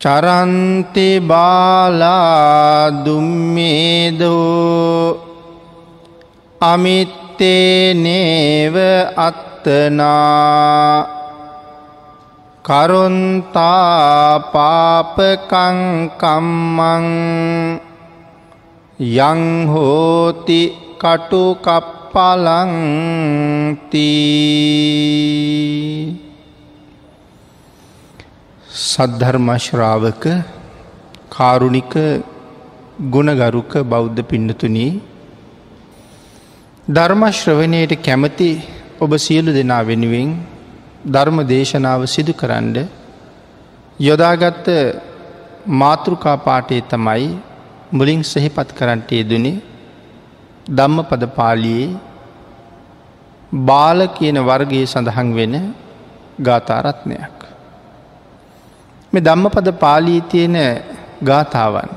චරන්ති බාලාදුම්මේදෝ අමිත්තේ නේව අත්තනා කරුන්තා පාපකංකම්මං යංහෝති කටුකප්පලංතිී සද්ධර්මශ්‍රාවක කාරුණික ගුණගරුක බෞද්ධ පින්නතුනී ධර්මශ්‍රවනයට කැමති ඔබ සියලු දෙනා වෙනුවෙන් ධර්ම දේශනාව සිදු කරන්න යොදාගත්ත මාතෘකා පාටය තමයි මුලින් සෙහිපත් කරන්නට යෙදනේ ධම්ම පද පාලියේ බාල කියන වර්ගයේ සඳහන් වෙන ගාථාරත්නයක්. මේ ධම්මපද පාලී තියෙන ගාථාවන්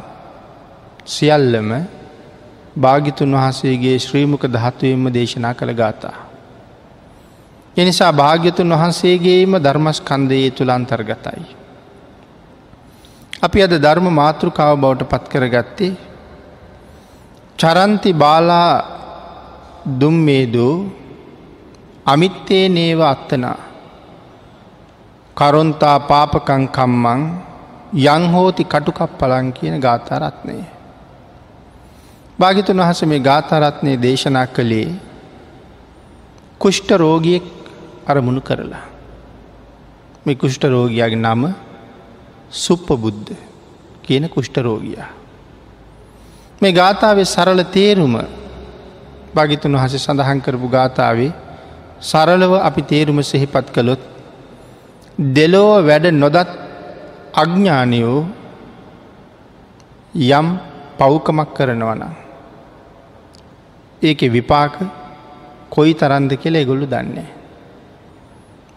සියල්ලම භාගිතුන් වහන්සේගේ ශ්‍රීමක ධාතුවයෙන්ම දේශනා කළ ගාථා. එනිසා භාග්‍යතුන් වහන්සේගේම ධර්මස්කන්දයේ තුළ අන්තර්ගතයි. අපි අද ධර්ම මාතෘකාව බවට පත් කරගත්තේ චරන්ති බාලා දුම්මේදූ අමිත්තේ නේව අත්තනා කරුන්තා පාපකං කම්මං යංහෝති කටුකප්පලං කියන ගාථරත්නය. භාගිතුන් වහස මේ ගාථරත්නය දේශනා කළේ කුෂ්ට රෝගියෙක් අරමුණු කරලා. මේ කුෂ්ට රෝගයාගේ නම සුප්ප බුද්ධ කියන කුෂ්ට රෝගයා. මේ ගාථාවේ සරල තේරුම භාගිතුන් වහස සඳහන් කරපු ගාථාවේ සරලව අපි තේරුම සෙහිපත් කළොත් දෙලෝව වැඩ නොදත් අඥ්ඥානයෝ යම් පව්කමක් කරනවන. ඒක විපාක කොයි තරන්ද කියල ගොල්ලු දන්නේ.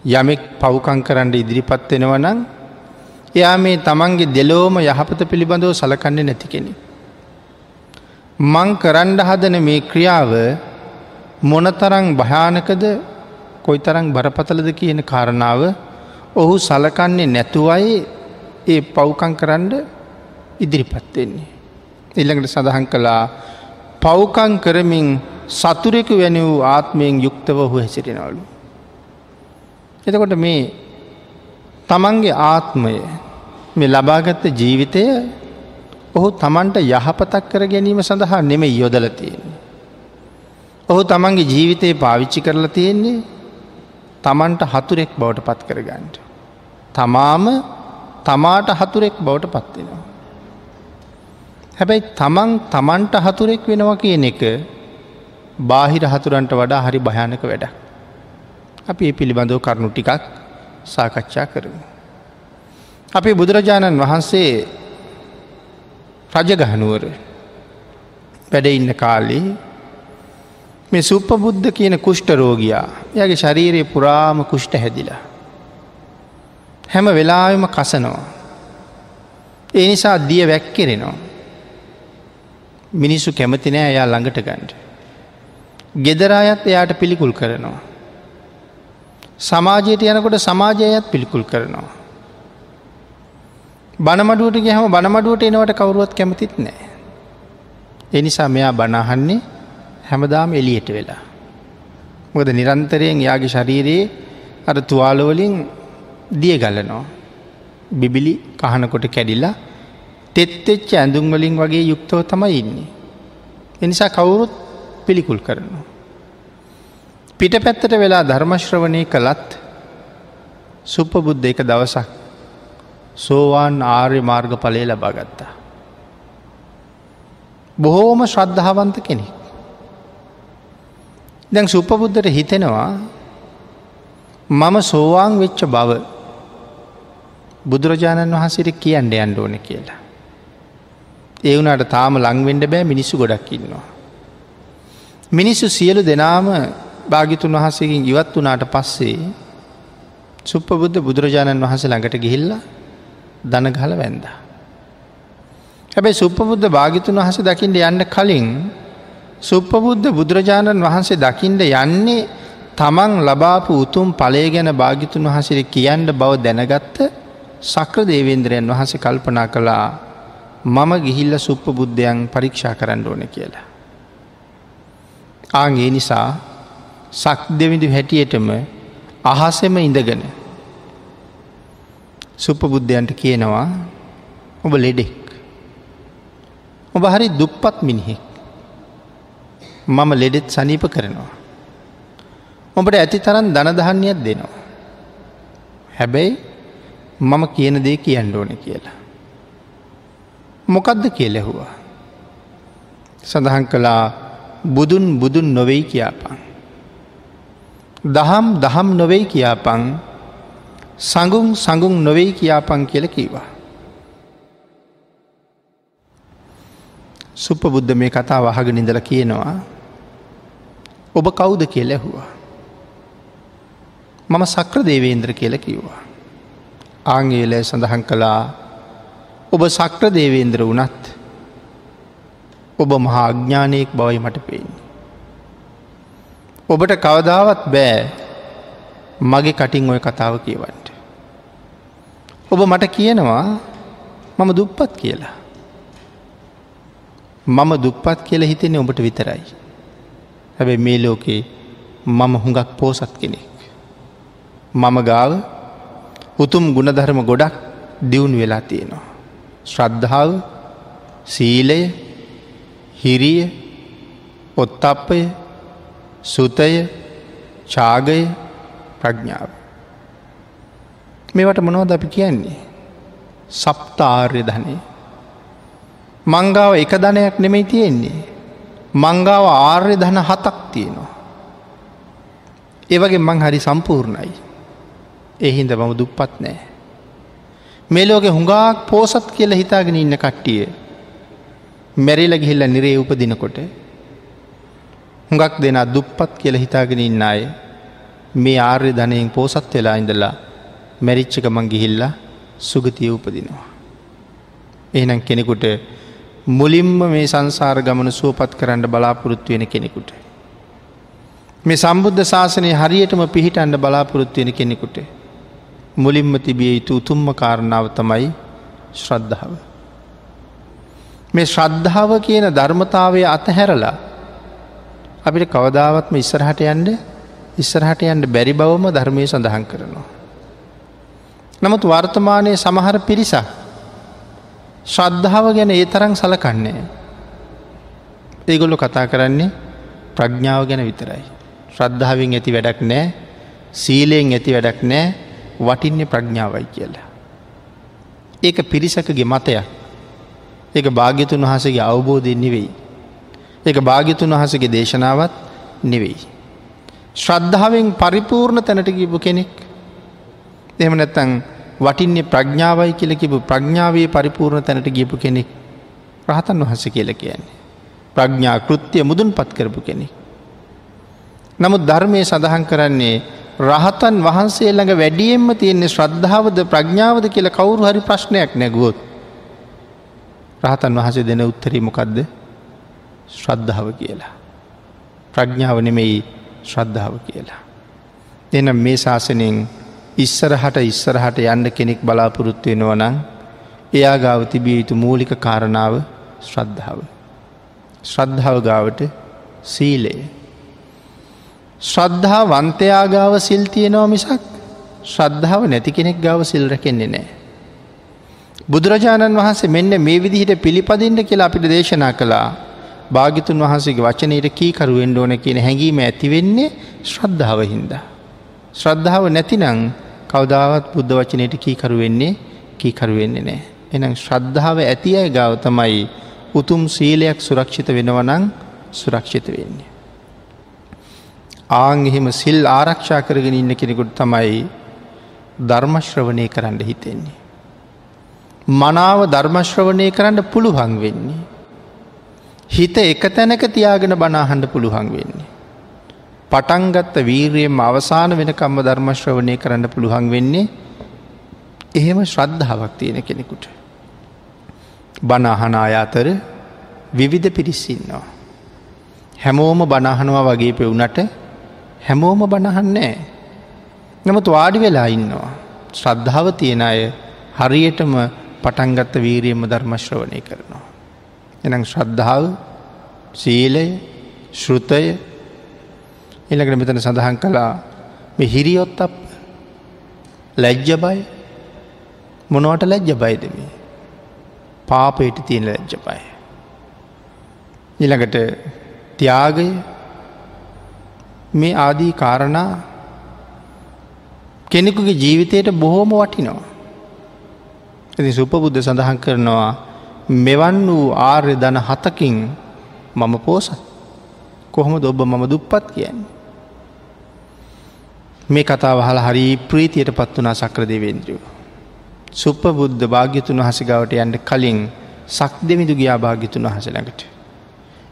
යමෙක් පව්කං කරන්න ඉදිරිපත් වෙනවනං එයා මේ තමන්ගේ දෙලෝම යහපත පිළිබඳව සලකන්නේ නැති කෙනෙ. මං කරන්ඩ හදන මේ ක්‍රියාව මොනතරං භයානකද කොයි තරං බරපතලද කියන කාරණාව ඔහු සලකන්නේ නැතුවයි ඒ පව්කං කරන්න ඉදිරිපත්වෙන්නේ. එල්ළඟට සඳහන් කළා පව්කං කරමින් සතුරෙකු වැනි වූ ආත්මයෙන් යුක්තව ඔහු හැසිරෙනවලු. එතකොට මේ තමන්ගේ ආත්මය මේ ලබාගත්ත ජීවිතය ඔහු තමන්ට යහපතක් කර ගැනීම සඳහා නෙමෙයි යොදල තියෙන්නේ. ඔහු තමන්ගේ ජීවිතය පාවිච්චි කරලා තියෙන්නේ තමන්ට හතුරෙක් බවට පත් කරගන්නට. තමාම තමාට හතුරෙක් බවට පත්වෙනවා. හැබැයි තමන් තමන්ට හතුරෙක් වෙනවා කියන එක බාහිර හතුරන්ට වඩා හරි භයානක වැඩ. අපි ඒ පිළිබඳව කරුණු ටිකක් සාකච්ඡා කරමු. අපි බුදුරජාණන් වහන්සේ රජගහනුවර වැඩ ඉන්න කාලේ මේ සුප්පබුද්ධ කියන කුෂ්ට රෝගයා යගේ ශරීරයේ පුරාම කුෂ්ට හැදිලා. හැම වෙලාවෙම කසනවා. ඒ නිසා දිය වැැක්කෙරෙනවා. මිනිස්සු කැමති නෑ එයා ළඟට ගණ්ඩ. ගෙදරායත් එයාට පිළිකුල් කරනවා. සමාජයට යනකොට සමාජයත් පිළිකුල් කරනවා. බනමඩුවට ගහම බනමඩුවට එනවට කවරුවත් කැමතිත් නෑ. එනිසා මෙයා බනහන්නේ හැමදාම එලියට වෙලා. මොකද නිරන්තරයෙන් යාගේ ශරීරයේ අර තුවාලවලින් දිය ගලනෝ. බිබිලි කහනකොට කැඩිලා තෙත්තෙච්ච ඇඳුම්වලින් වගේ යුක්තව තමයි ඉන්නේ. එනිසා කවුරුත් පිළිකුල් කරනවා. පිට පැත්තට වෙලා ධර්මශ්‍රවනය කළත් සුප්පබුද්ධ එක දවසක් සෝවාන් ආර්ය මාර්ග පලය ලබාගත්තා. බොහෝම ශ්‍රද්ධාවන්ත කෙනෙක්. දැන් සුප්පබුද්ධට හිතෙනවා මම සෝවාන් වෙච්ච බව බුදුරජාණන් වහන්සේට කියන්න යන්න ඕන කියලා. ඒ වුණට තාම ලංවෙන්ඩ බෑ මිනිස්සු ගොඩක් ඉන්නවා. මිනිස්සු සියලු දෙනාම භාගිතුන් වහසකින් ඉවත් වනාට පස්සේ සුප්පබුද්ධ බුදුරජාණන් වහස ළඟට ගිහිල්ල දනගහල වැන්ද. හැබැයි සුප්පබුද්ධ භාගිතුන් වහස දකිින්ට යන්න කලින් සුප්පබුද්ධ බුදුරජාණන් වහන්සේ දකිින්ට යන්නේ තමන් ලබාපු උතුම් පලේ ගැන භාගිතුන් වහසිර කියන්න බව දැනගත්ත සක්‍ර දේවේන්ද්‍රයන් වහස කල්පනා කළා මම ගිහිල්ල සුප්ප බුද්ධයන් පරීක්ෂා කරන්න ඕන කියලා. ආගේ නිසා සක් දෙවිඳු හැටියටම අහසෙම ඉඳගෙන සුප්ප බුද්ධයන්ට කියනවා ඔබ ලෙඩෙක්. ඔබ හරි දුප්පත් මිනිහෙක්. මම ලෙඩෙත් සනීප කරනවා. ඔබට ඇති තරන් දනදහන්නයක් දෙනවා. හැබැයි මම කියන දේ කියන්න ඕන කියලා. මොකක්ද කියලෙහුවා. සඳහන් කළා බුදුන් බුදුන් නොවෙයි කියාපන්. දහම් දහම් නොවෙයි කියාපං සඟුම් සඟුම් නොවෙයි කියාපං කියල කීවා. සුප බුද්ධ මේ කතා වහග නිදල කියනවා ඔබ කවුද කියල ඇහුවා. මම සක්‍ර දේවේන්ද්‍ර කියල කිව්වා. ආංගේලය සඳහන් කළා ඔබ සක්‍ර දේවේන්ද්‍ර වනත් ඔබ මහා අඥ්ඥානයෙක් බවයි මට පේන්නේ. ඔබට කවදාවත් බෑ මගේ කටින් ඔය කතාව කියවන්ට. ඔබ මට කියනවා මම දුප්පත් කියලා. මම දුප්පත් කියල හිතෙන්නේ ඔබට විතරයි. හැබැ මේ ලෝකේ මම හුඟක් පෝසත් කෙනෙක්. මම ගාව උතුම් ගුණධර්ම ගොඩක් දියුණු වෙලා තියෙනවා. ශ්‍රද්ධාව සීලය හිරිය ඔත්තප්පය සුතය චාගය ප්‍රඥාව. මේවට මොනවද අපි කියන්නේ. සප්තාර්ය ධනය. මංගාව එක ධනයක් නෙමෙයි තියෙන්නේ. මංගාව ආර්ය ධන හතක් තියෙනවා. ඒවගේ මං හරි සම්පූර්ණයි. එහින්ද මම දුප්පත් නෑ. මෙලෝක හුඟාක් පෝසත් කියල හිතාගෙන ඉන්න කට්ටිය. මැරිල ගිහිල්ල නිරේ උපදිනකොට හුඟක් දෙෙන දුප්පත් කියල හිතාගෙන ඉන්න අය මේ ආර්ය ධනයෙන් පෝසත් වෙලා ඉඳලා මැරිච්චක මං ගිහිල්ලා සුගතිය උපදිනවා. එහනම් කෙනෙකුට මුලින්ම මේ සංසාර ගමන සුවපත් කරන්න බලාපොරොත්තු වෙන කෙනෙකුට. මේ සම්බුද්ධ ශාසනය හරියටම පිහිටන්ඩ බලාපොරොත්තු වෙන කෙනෙකුට. මුලින්ම තිබිය යුතු උතුම්ම කාරණාව තමයි ශ්‍රද්ධාව. මේ ශ්‍රද්ධාව කියන ධර්මතාවය අතහැරලා අපිට කවදාවත්ම ඉස්සරහට යන්ඩ ඉස්සරහට යන්ට බැරි බවම ධර්මය සඳහන් කරනවා. නමුත් වර්තමානය සමහර පිරිසක් ශ්‍රද්ධාව ගැන ඒ තරං සලකන්නේ. ඒගොල්ලො කතා කරන්නේ ප්‍රඥාව ගැන විතරයි. ශ්‍රද්ධාවෙන් ඇති වැඩක් නෑ සීලයෙන් ඇති වැඩක් නෑ වටින්නේ ප්‍රඥාවයි කියලා. ඒක පිරිසකගේ මතයක් ඒක භාග්‍යතුන් වහසගේ අවබෝධයෙන් නෙවෙයි. ඒක භාග්‍යතුන් වහසගේ දේශනාවත් නෙවෙයි. ශ්‍රද්ධාවෙන් පරිපූර්ණ තැනට ගිපු කෙනෙක් එහම නැත්තං වටින්නේ ප්‍රඥාවයි කියල කිපු ප්‍රඥාවේ පරිපූර්ණ තැනට ගියපු කෙනෙක් රහතන් වහස කියල කියන්නේ. ප්‍රඥා කෘත්තිය මුදුන් පත් කරපු කෙනෙක්. නමුත් ධර්මය සඳහන් කරන්නේ රහතන් වහන්සේ ළඟ වැඩියෙන්ම තියෙන්නේ ශ්‍රද්ධාවද ප්‍රඥාවද කියල කවුරු හරි ප්‍රශ්නයක් නැගුවොත්. රහතන් වහසේ දෙන උත්තරී මොකක්ද ශ්‍රද්ධාව කියලා. ප්‍රඥාව නෙමෙයි ශ්‍රද්ධාව කියලා. එනම් මේ ශාසනයෙන් ඉස්සරහට ඉස්සරහට යන්න කෙනෙක් බලාපොරොත්තු වෙනවනං එයා ගාව තිබිය යුතු මූලික කාරණාව ශ්‍රද්ධාව. ශ්‍රද්ධාව ගාවට සීලය. ශ්‍රද්ධා වන්තයා ගාව සිල් තියෙනවා මිසක් ශ්‍රද්ධාව නැති කෙනෙක් ගාව සිල් රැකෙන්නේ නෑ. බුදුරජාණන් වහන්සේ මෙන්න මේ විදිහට පිළිපදින්ට කියලා අපිට දේශනා කළා භාගිතුන් වහන්සේගේ වචනයට කීකරුවෙන් ඕන කියන හැඟීම ඇතිවෙන්නේ ශ්‍රද්ධාව හින්දා. ශ්‍රද්ධාව නැතිනං කවදාවත් බුද්ධ වචනයට කීකරු වෙන්නේ කීකරු වෙන්නේ නෑ. එනම් ශ්‍රද්ධාව ඇති අය ගාව තමයි උතුම් සීලයක් සුරක්ෂිත වෙනවනං සුරක්ෂිත වෙන්නේ. ආං එහෙම සිල් ආරක්ෂා කරගෙන ඉන්න කෙනෙකුට තමයි ධර්මශ්‍රවනය කරන්න හිතෙන්නේ. මනාව ධර්මශ්‍රවනය කරන්න පුළුවන් වෙන්නේ. හිත එක තැනක තියාගෙන බනාහන්ඩ පුළුවන් වෙන්නේ. පටන්ගත්ත වීරයෙන් අවසාන වෙනකම්ම ධර්මශ්‍රවනය කරන්න පුළුවන් වෙන්නේ එහෙම ශ්‍රද්ධාවක් තියෙන කෙනෙකුට. බනාහනා අතර විවිධ පිරිස්සින්නවා. හැමෝම බණහනවා වගේ පෙවුනට හැමෝම බණහන්නෑ. නමුත් වාඩි වෙලා ඉන්නවා. ශ්‍රද්ධාව තියෙන අය හරියටම පටන්ගත්ත වීරියම ධර්මශ්‍රවණය කරනවා. එනම් ශ්‍රද්ධාව සීලය ශෘතය එළකට මෙතන සඳහන් කළා මේ හිරියොත් අප ලැජ්ජ බයි මොනවට ලැජ්ජ බයිදම පාපයට තියෙන ලැජ්ජ බයි. ඊළඟට ත්‍යාගය මේ ආදී කාරණා කෙනෙකුගේ ජීවිතයට බොහෝම වටිනවා. ඇති සුපබුද්ධ සඳහන් කරනවා මෙවන් වූ ආර්ය දන හතකින් මම පෝසත් කොහොම ඔබ මම දුප්පත් කියන්නේ. මේ කතාව හල හරි ප්‍රීතියට පත් වනා සක්‍ර දෙවේන්ද්‍රයෝ. සුප්ප බුද්ධ භාග්‍යතුන් වහසගවට යන්ට කලින් සක් දෙමිදු ගියා භාගිතුන් වහස ළඟට.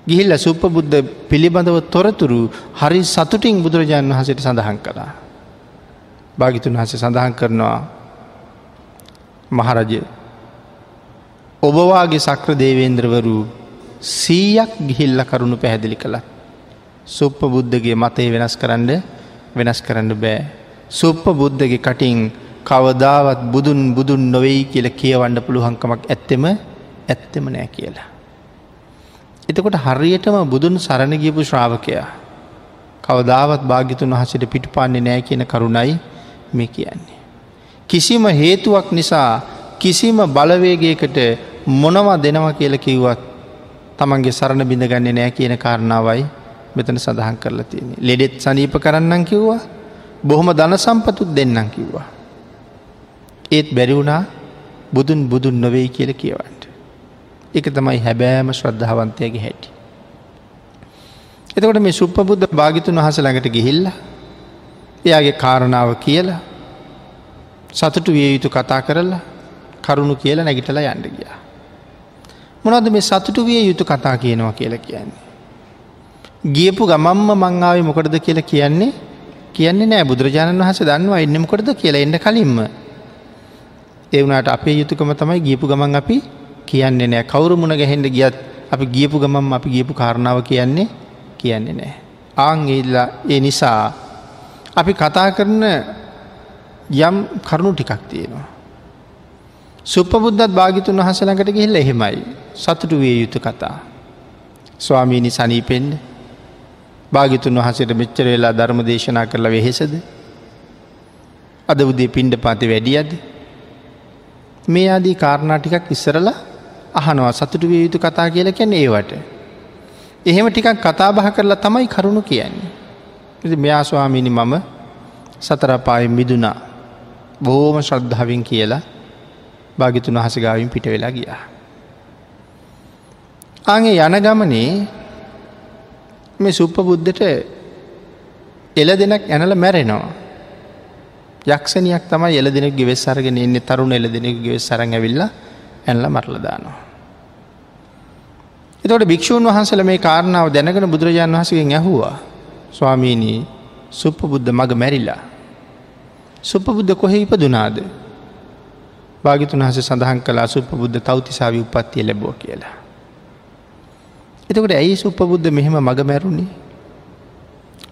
ගිහිල්ල සුප්ප බුද්ධ පිළිබඳව තොරතුරු හරි සතුටින් බුදුරජාණන් වහසට සඳහන් කළා. භාගිතුන් වහස සඳහන් කරනවා මහරජය ඔබවාගේ සක්‍ර දේවේන්ද්‍රවරු සීයක් ගිහිල්ල කරුණු පැහැදිලි කළත්. සුප්ප බුද්ධගේ මතය වෙනස් කරන්න වෙනස් කරන්න බෑ. සුප්ප බුද්ධගේ කටින් කවදාවත් බුදුන් බුදුන් නොවෙයි කියල කියවන්න පුළුවන්කමක් ඇත්තෙම ඇත්තෙම නෑ කියලා. එතකොට හරියටම බුදුන් සරණ ගියපු ශ්‍රාවකයා. කවදාවත් භාගිතුන් වහසට පිටු පාන්නේ නෑ කියන කරුණයි මේ කියන්නේ. කිසිම හේතුවක් නිසා කිසිම බලවේගයකට මොනවා දෙනවා කියල කිව්වත් තමන්ගේ සරණ බිඳගන්නේ නෑ කියන කාරණාවයි මෙතන සඳහන් කරලා තියෙන. ලෙඩෙත් සනීප කරන්නම් කිව්වා බොහොම ධන සම්පතුත් දෙන්නම් කිව්වා. ඒත් බැරිවුණා බුදුන් බුදුන් නොවෙයි කියල කියවන්ට. එක තමයි හැබෑම ශ්‍රද්ධාවන්තයගේ හැටි. එතකොට මේ සුප්පබුද්ධ භාගිතුන් වහස ළඟට ගිහිල්ල එයාගේ කාරණාව කියලා සතුටු විය යුතු කතා කරලා කරුණු කියලා නැගිටලා යන්න ගියා. මොනවද මේ සතුටු විය යුතු කතා කියනවා කියලා කියන්නේ. ගියපු ගමම්ම මංආාව මොකටද කියලා කියන්නේ කියන්නේ නෑ බුදුරජාණන් වහස දන්නවා එන්නමකොටද කියලා එන්න කලින්ම. එවුණට අපේ යුතුකම තමයි ගියපු ගමන් අපි කියන්නේ නෑ කවුරු මුණ ගැහෙන්ට ගියත් අපි ගියපු ගමම් අපි ගියපු කාරණාව කියන්නේ කියන්නේ නෑ. ආං ඒල්ලා ඒ නිසා අපි කතා කරන යම් කරුණු ටිකක් තියෙනවා. සුප්පබුද්ධත් භාගිතුන් වහසලඟට ගිහිල්ල එහෙමයි සතුටු විය යුතු කතා. ස්වාමීණි සනීපෙන්ඩ භාගිතුන් වහසට මෙච්චර වෙලා ධර්ම දේශනා කරලා වෙහෙසද. අද උදේ පින්ඩ පති වැඩියද. මේ ආදී කාරණා ටිකක් ඉස්සරලා අහනවා සතුටු විය යුතු කතා කියල කැන ඒවට. එහෙම ටිකක් කතා බහ කරලා තමයි කරුණු කියන්නේ. මෙයා ස්වාමීණි මම සතරපාය මිදුනා බෝම ශ්‍රද්ධාවින් කියලා භාගිතුන් වහසගාවින් පිට වෙලා ගියා. ආගේ යන ගමනේ මේ සුප්ප බුද්ධට එල දෙනක් ඇනල මැරෙනවා. යක්ෂණයක් තමයි එල දෙනෙක් ගෙවෙස් අරගෙන එන්නේ තරුණ එල දෙනෙක් ගෙවෙස් සරඟ ඇවිල්ල ඇල්ල මරලදානවා. එතවට භික්‍ෂූන් වහන්සල මේ කාරණාව දැනගෙන බුදුරජාන් වහසගෙන් ඇහුවා ස්වාමීණී සුප්ප බුද්ධ මග මැරිල්ලා. සුප්ප බුද්ධ කොහෙ ඉපදුනාද. භාගිතුන් හස සඳහන් කලා සුප්ප බුද්ධ තවතිසාවි උපත්තිය ලැබෝ කියලා. එතකට ඇයි සුප්පබුද්ධ මෙහෙම මග මැරුණේ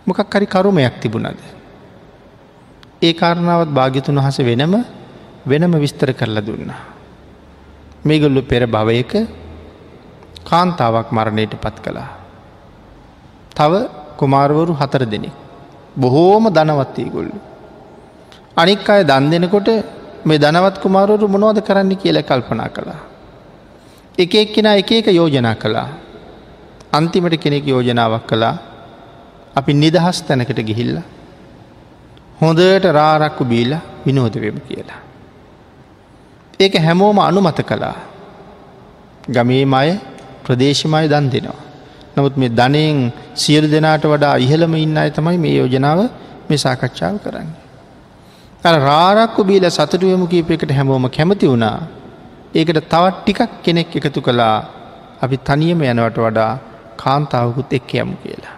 මොකක් හරි කරුමයක් තිබුණද. ඒ කාරණාවත් භාගිතුන් වහස වෙනම වෙනම විස්තර කරලා දුන්නා. මේගොල්ලු පෙර භවයක කාන්තාවක් මරණයට පත් කළා. තව කුමාරවරු හතර දෙනෙක්. බොහෝම ධනවත්තී ගොල්ලු. අනික් අය දන් දෙනකොට මේ ධනවත් කුමාරවරු මොනවද කරන්න කියල කල්පනා කළා. එක එක්කෙන එක එක යෝජනා කළා අන්තිමට කෙනෙක් යෝජනාවක් කළා අපි නිදහස් තැනකට ගිහිල්ල. හොඳට රාරක්කු බීල විනෝද වෙම කියලා. ඒක හැමෝම අනුමත කළා. ගමේ මය ප්‍රදේශමය දන් දෙනවා. නමුත් මේ ධනයෙන් සියලු දෙනාට වඩා ඉහළම ඉන්න අය තමයි මේ යෝජනාව මේ සාකච්ඡාව කරන්න. රාරක්කු බීල සතුටුවම කීපයකට හැමෝම කැමති වුණා. ඒකට තවත් ටිකක් කෙනෙක් එකතු කළා අපි තනියම යනවට වඩා කාන්තාවකුත් එක් යමු කියලා.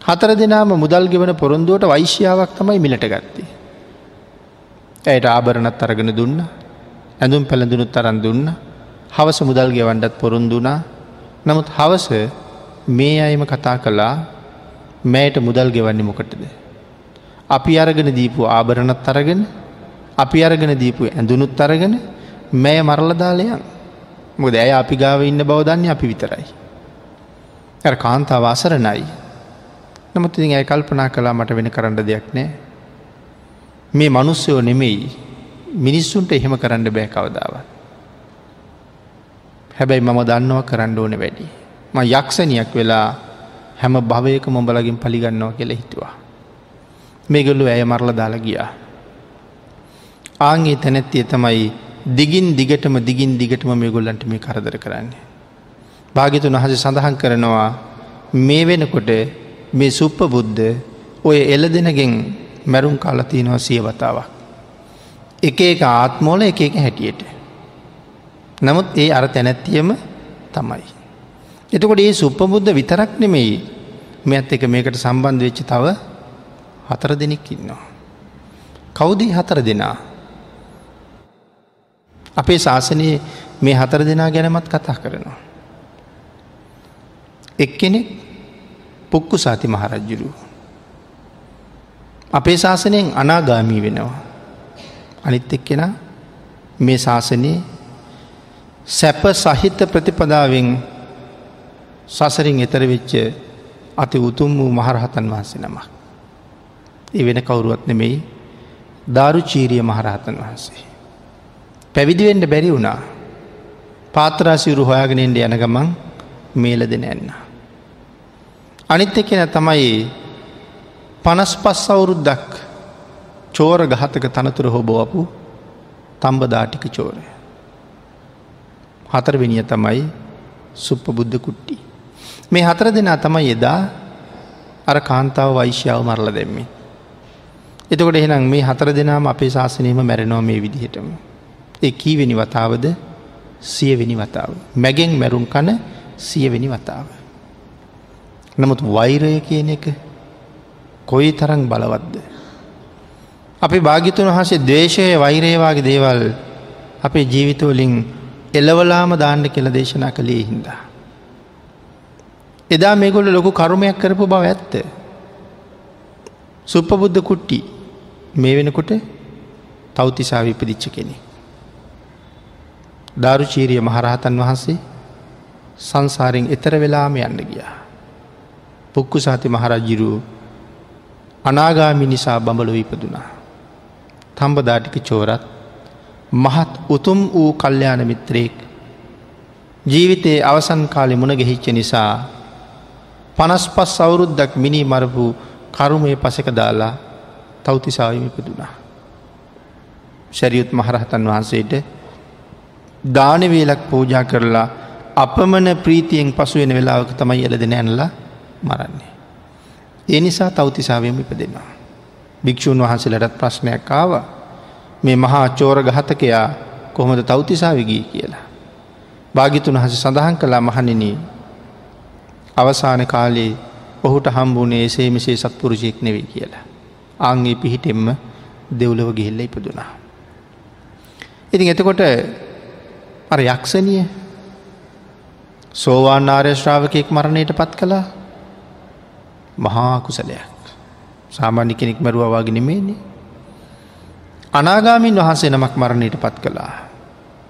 හතර දෙනාම මුදල් ගෙවන පොරොන්දුවට වෛශ්‍යාවක් තමයි මිලට ගත්තේ. ඇයට ආභරණත් අරගෙන දුන්න ඇඳුම් පැළඳුනුත් තරන් දුන්න හවස මුදල් ගෙවන්ඩත් පොරුන්දුනා නමුත් හවස මේ අයම කතා කළා මෑයට මුදල් ගෙවන්නේ මොකටද. අපි අරගෙන දීපු ආභරණත් අරගෙන අපි අරගෙන දීපු ඇඳුනුත් අරගෙන මෑ මරලදාලයන් මොද ඇය අපි ගාව ඉන්න බව දන්නේ අපි විතරයි. ඇ කාන්තාව අසරණයි. නමුත් ඉතින් ඇය කල්පනා කලා මට වෙන කරන්න දෙයක් නෑ. මේ මනුස්සයෝ නෙමෙයි මිනිස්සුන්ට එහෙම කරන්න බෑ කවදාවත්. හැබැයි මම දන්නවා කරන්න ඕන වැඩි. ම යක්ෂණයක් වෙලා හැම භවයක මොඹලගින් පලිගන්නවා කියල හිතුවා. මේගොල්ලු ඇය මරල දාලා ගියා. ආන්ගේ තැනැත්තිය තමයි දිගින් දිගටම දිගින් දිගටම මේ ගොල්ලන්ට මේ කරදර කරන්නේ. භාගිතුන් වහස සඳහන් කරනවා මේ වෙනකොට මේ සුප්ප බුද්ධ ඔය එල දෙනගෙන් මැරුම් කාලතියනවා සිය වතාවක්. එක එක ආත්මෝල එක එක හැටියට. නමුත් ඒ අර තැනැත්තියම තමයි. එතකොට ඒ සුප්පබුද්ධ විතරක් නෙමෙයි මෙත් එක මේකට සම්බන්ධ වෙච්ච තව හතර දෙනෙක් ඉන්නවා. කෞදී හතර දෙනා. අපේ ශාසනයේ මේ හතර දෙනා ගැනමත් කතා කරනවා. එක්කෙනෙක් පුක්කු සාති මහරජ්ජුරු. අපේ ශාසනයෙන් අනාගාමී වෙනවා. අනිත් එක්කෙන මේ ශාසනයේ සැප සහිත ප්‍රතිපදාවෙන් සසරින් එතර වෙච්ච අති උතුම් වූ මහරහතන් වහන්සේ නමක්. ඒ වෙන කවුරුවත් නෙමෙයි ධාරු චීරිය මහරහතන් වහන්සේ. පැවිදිවෙන්ට බැරි වුණා පාත්‍රාසිවරු හොයාගෙනෙන්ට යන ගමන් මේල දෙන ඇන්න. අනිත් එකෙන තමයි පනස් පස් අවුරුද්දක් චෝර ගහතක තනතුර හොබෝපු තම්බදාටික චෝරය. හතරවෙනිය තමයි සුප්ප බුද්ධ කුට්ටි. මේ හතර දෙනා තමයි එදා අර කාන්තාව වෛශ්‍යාව මරල දෙම්මේ. එතකොට එහෙනම් මේ හතර දෙනාම අපේ ශාසනයම මැරෙනෝ මේ විදිහටම. ඒ කීවෙනි වතාවද සියවෙනි වතාව. මැගෙන් මැරුම් කන සියවෙනි වතාව. නමුත් වෛරය කියන එක කොයි තරං බලවත්ද. අපි භාගිතුන් වහසේ දේශය වෛරේවාගේ දේවල් අපේ ජීවිතවලින් එලවලාම දාන්න කෙල දේශනා කළේ හින්දා. එදා මේගොල්ල ලොකු කරුමයක් කරපු බව ඇත්ත. සුප්පබුද්ධ කුට්ටි මේ වෙනකොට තෞතිසා විපදිච්ච කෙනෙ. ධාරුචීරිය මහරහතන් වහන්සේ සංසාරෙන් එතර වෙලාම යන්න ගියා. පුක්කු සාති මහරජ්ජිරුව අනාගාමි නිසා බඹලො ඉපදුනා. තම්බදාටික චෝරත් මහත් උතුම් වූ කල්්‍යයාන මිත්‍රයෙක් ජීවිතයේ අවසන් කාලෙ මුණ ගෙහිච්ච නිසා පනස් පස් අවුරුද්දක් මිනි මරපු කරුමය පසක දාලා තෞතිසාවිම ඉපදුනා. ශැරියුත් මහරහතන් වහන්සේට දානවේලක් පූජා කරලා අපමණ ප්‍රීතියෙන් පසුවෙන වෙලාවක තමයි එල දෙන ඇනලා මරන්නේ. ඒ නිසා තෞතිසාවයම ඉපදෙනවා. භික්‍ෂූන් වහන්සේලටත් ප්‍රශ්නයක් ආව මේ මහා චෝර ගහතකයා කොහොමද තෞතිසාවිගී කියලා. භාගිතුන් හස සඳහන් කලා මහනිනී අවසාන කාලේ ඔහුට හම්බුනේ එසේ මෙසේ සත්පුරුෂයෙක් නෙවෙයි කියලා. ආංගේ පිහිටෙම්ම දෙව්ලව ගිහිල්ල ඉපදුනා. ඉතින් එතකොට අර යක්ෂණිය සෝවාන් ආර්යශ්‍රාවකයෙක් මරණයට පත් කළා මහා කුසලයක්. සාමාන්‍ය කෙනෙක් මැරුවවාගෙන නෙමේනේ. අනාගාමින් වහන්සේ නමක් මරණයට පත් කළා.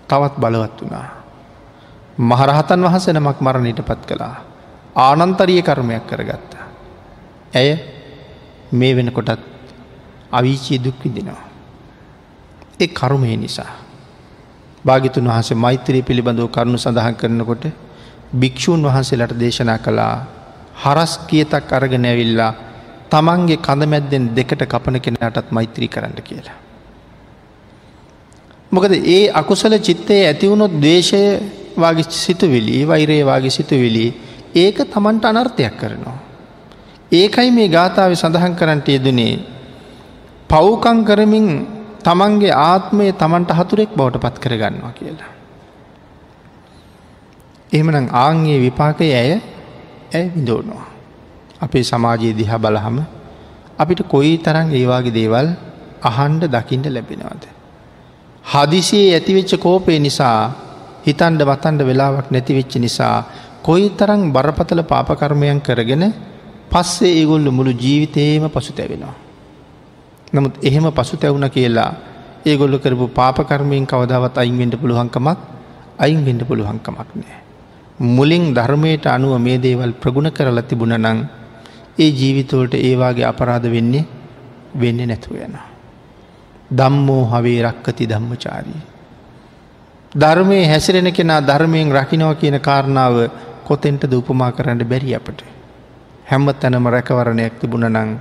තවත් බලවත් වුණා. මහරහතන් වහස නමක් මරණයට පත් කළා. ආනන්තරිය කර්මයක් කරගත්තා. ඇය මේ වෙනකොටත් අවිචී දුක්විදිනවා. එ කරුමය නිසා. භාගිතුන් වහන්සේ මෛත්‍රී පිළිබඳව කරුණු සඳහන් කරනකොට භික්‍ෂූන් වහන්සේලට දේශනා කළා හරස් කියතක් අරගෙන ඇවිල්ලා තමන්ගේ කඳමැද්දෙන් දෙකට කපන කෙනටත් මෛත්‍රී කරන්න කියලා. මොකද ඒ අකුසල චිත්තයේ ඇතිවුණොත් දේශය වගේ සිතුවිලි වෛරේ වගේ සිතුවිලි ඒක තමන්ට අනර්ථයක් කරනවා. ඒකයි මේ ගාථාව සඳහන් කරන්නට යෙදනේ පව්කං කරමින් තමන්ගේ ආත්මය තමන්ට හතුරෙක් බවට පත් කරගන්නවා කියලා. එහෙමනම් ආංගේ විපාකය ඇය ඇය විඳෝනවා. අපේ සමාජයේ දිහා බලහම අපිට කොයි තරන් ඒවාගේ දේවල් අහන්ඩ දකිින්ට ලැබෙනවාද. හදිසියේ ඇතිවෙච්ච කෝපය නිසා හිතන්ඩ වතන්ඩ වෙලාවක් නැතිවෙච්ච නිසා කොයි තරං බරපතල පාපකර්මයන් කරගෙන පස්සේ ඒගොල්ල මුළු ජීවිතයේම පසු තැවෙනවා. නමුත් එහෙම පසු තැවුණ කියලා ඒගොල්ල කරපු පාපකර්මයෙන් කවදාවත් අයින්වෙන්ට පුළුවන්කමක් අයින්වෙන්ඩ පුළුවන්කමක් නෑ. මුලින් ධර්මයට අනුව මේ දේවල් ප්‍රගුණ කරලා තිබුණ නං ඒ ජීවිතවලට ඒවාගේ අපරාධ වෙන්නේ වෙන්න නැතුව යන. දම්මෝ හවේ රක්කති ධම්මචාරී. ධර්මය හැසිරෙන කෙනා ධර්මයෙන් රකිනව කියන කාරණාව කොතෙන්ට ද උපමා කරන්න බැරි අපට. හැම්ම තැනම රැකවරණයක් තිබුණ නං